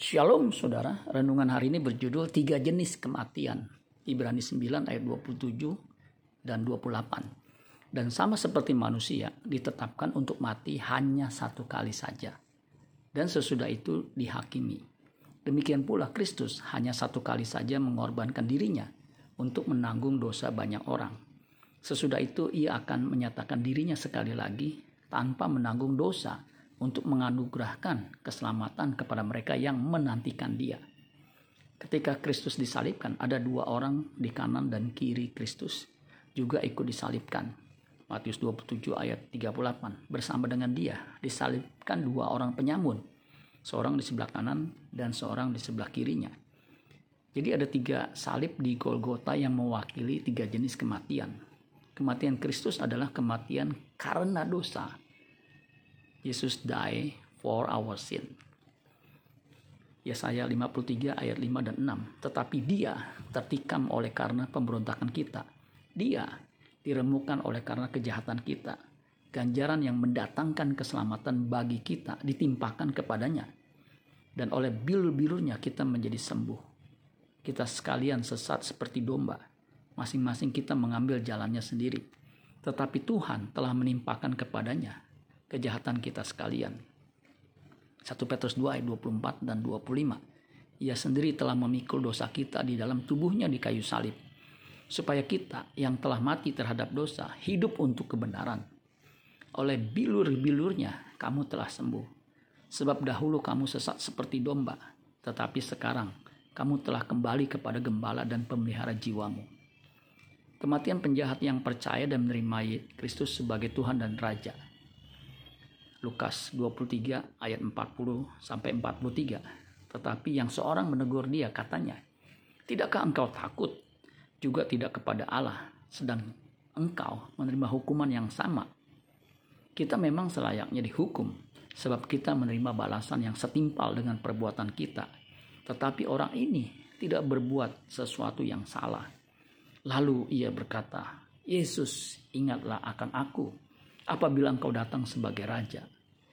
Shalom saudara, renungan hari ini berjudul tiga jenis kematian. Ibrani 9 ayat 27 dan 28. Dan sama seperti manusia ditetapkan untuk mati hanya satu kali saja. Dan sesudah itu dihakimi. Demikian pula Kristus hanya satu kali saja mengorbankan dirinya untuk menanggung dosa banyak orang. Sesudah itu ia akan menyatakan dirinya sekali lagi tanpa menanggung dosa untuk menganugerahkan keselamatan kepada mereka yang menantikan dia. Ketika Kristus disalibkan, ada dua orang di kanan dan kiri Kristus juga ikut disalibkan. Matius 27 ayat 38 bersama dengan dia disalibkan dua orang penyamun seorang di sebelah kanan dan seorang di sebelah kirinya jadi ada tiga salib di Golgota yang mewakili tiga jenis kematian kematian Kristus adalah kematian karena dosa Jesus die for our sin. Yesaya 53 ayat 5 dan 6. Tetapi dia tertikam oleh karena pemberontakan kita. Dia diremukkan oleh karena kejahatan kita. Ganjaran yang mendatangkan keselamatan bagi kita ditimpakan kepadanya. Dan oleh bilur-bilurnya kita menjadi sembuh. Kita sekalian sesat seperti domba. Masing-masing kita mengambil jalannya sendiri. Tetapi Tuhan telah menimpakan kepadanya kejahatan kita sekalian. 1 Petrus 2 ayat 24 dan 25. Ia sendiri telah memikul dosa kita di dalam tubuhnya di kayu salib. Supaya kita yang telah mati terhadap dosa hidup untuk kebenaran. Oleh bilur-bilurnya kamu telah sembuh. Sebab dahulu kamu sesat seperti domba. Tetapi sekarang kamu telah kembali kepada gembala dan pemelihara jiwamu. Kematian penjahat yang percaya dan menerima Kristus sebagai Tuhan dan Raja Lukas 23 ayat 40 sampai 43. Tetapi yang seorang menegur dia katanya, "Tidakkah engkau takut juga tidak kepada Allah, sedang engkau menerima hukuman yang sama?" Kita memang selayaknya dihukum sebab kita menerima balasan yang setimpal dengan perbuatan kita. Tetapi orang ini tidak berbuat sesuatu yang salah. Lalu ia berkata, "Yesus, ingatlah akan aku apabila engkau datang sebagai raja.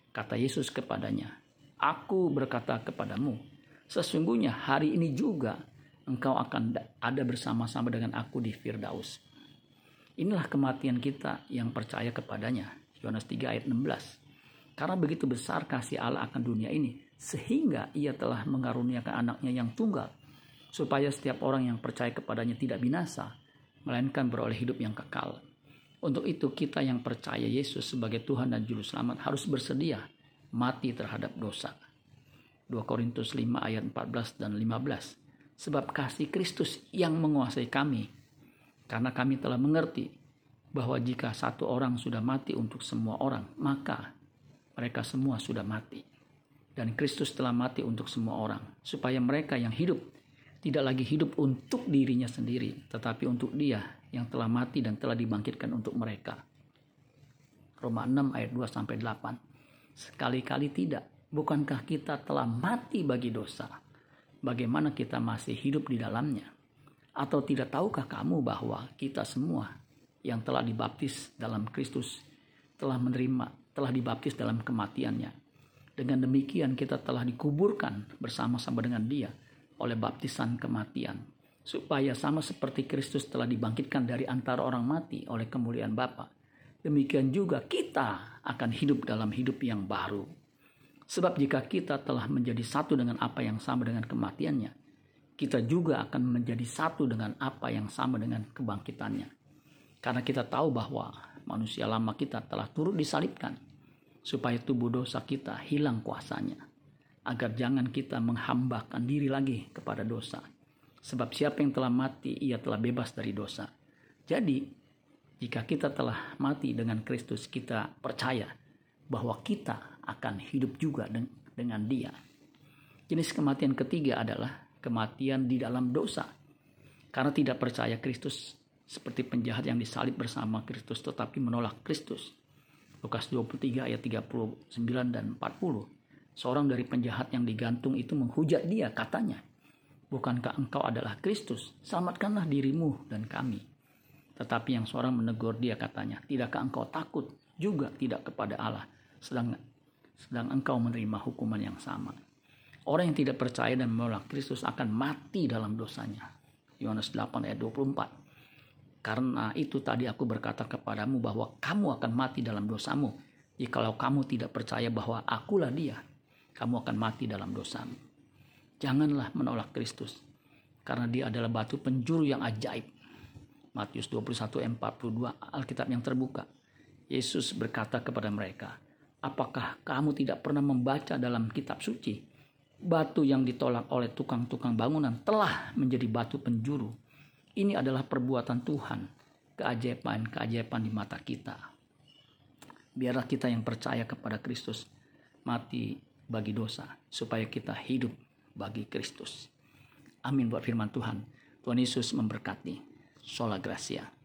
Kata Yesus kepadanya, Aku berkata kepadamu, sesungguhnya hari ini juga engkau akan ada bersama-sama dengan aku di Firdaus. Inilah kematian kita yang percaya kepadanya. Yohanes 3 ayat 16. Karena begitu besar kasih Allah akan dunia ini, sehingga ia telah mengaruniakan anaknya yang tunggal, supaya setiap orang yang percaya kepadanya tidak binasa, melainkan beroleh hidup yang kekal. Untuk itu kita yang percaya Yesus sebagai Tuhan dan Juru Selamat harus bersedia mati terhadap dosa. 2 Korintus 5 ayat 14 dan 15. Sebab kasih Kristus yang menguasai kami. Karena kami telah mengerti bahwa jika satu orang sudah mati untuk semua orang, maka mereka semua sudah mati. Dan Kristus telah mati untuk semua orang, supaya mereka yang hidup tidak lagi hidup untuk dirinya sendiri, tetapi untuk Dia yang telah mati dan telah dibangkitkan untuk mereka. Roma 6 ayat 2 sampai 8. Sekali-kali tidak. Bukankah kita telah mati bagi dosa? Bagaimana kita masih hidup di dalamnya? Atau tidak tahukah kamu bahwa kita semua yang telah dibaptis dalam Kristus telah menerima, telah dibaptis dalam kematiannya. Dengan demikian kita telah dikuburkan bersama-sama dengan dia oleh baptisan kematian supaya sama seperti Kristus telah dibangkitkan dari antara orang mati oleh kemuliaan Bapa. Demikian juga kita akan hidup dalam hidup yang baru. Sebab jika kita telah menjadi satu dengan apa yang sama dengan kematiannya, kita juga akan menjadi satu dengan apa yang sama dengan kebangkitannya. Karena kita tahu bahwa manusia lama kita telah turut disalibkan, supaya tubuh dosa kita hilang kuasanya, agar jangan kita menghambakan diri lagi kepada dosa Sebab siapa yang telah mati, ia telah bebas dari dosa. Jadi, jika kita telah mati dengan Kristus, kita percaya bahwa kita akan hidup juga dengan dia. Jenis kematian ketiga adalah kematian di dalam dosa. Karena tidak percaya Kristus seperti penjahat yang disalib bersama Kristus tetapi menolak Kristus. Lukas 23 ayat 39 dan 40. Seorang dari penjahat yang digantung itu menghujat dia katanya, Bukankah engkau adalah Kristus? Selamatkanlah dirimu dan kami. Tetapi yang seorang menegur dia katanya, tidakkah engkau takut juga tidak kepada Allah, sedang sedang engkau menerima hukuman yang sama. Orang yang tidak percaya dan menolak Kristus akan mati dalam dosanya. Yohanes 8 ayat 24. Karena itu tadi aku berkata kepadamu bahwa kamu akan mati dalam dosamu. Jikalau kamu tidak percaya bahwa akulah dia, kamu akan mati dalam dosamu. Janganlah menolak Kristus. Karena dia adalah batu penjuru yang ajaib. Matius 21 ayat 42 Alkitab yang terbuka. Yesus berkata kepada mereka, Apakah kamu tidak pernah membaca dalam kitab suci? Batu yang ditolak oleh tukang-tukang bangunan telah menjadi batu penjuru. Ini adalah perbuatan Tuhan, keajaiban-keajaiban di mata kita. Biarlah kita yang percaya kepada Kristus mati bagi dosa, supaya kita hidup bagi Kristus. Amin buat firman Tuhan. Tuhan Yesus memberkati. Sola Gracia.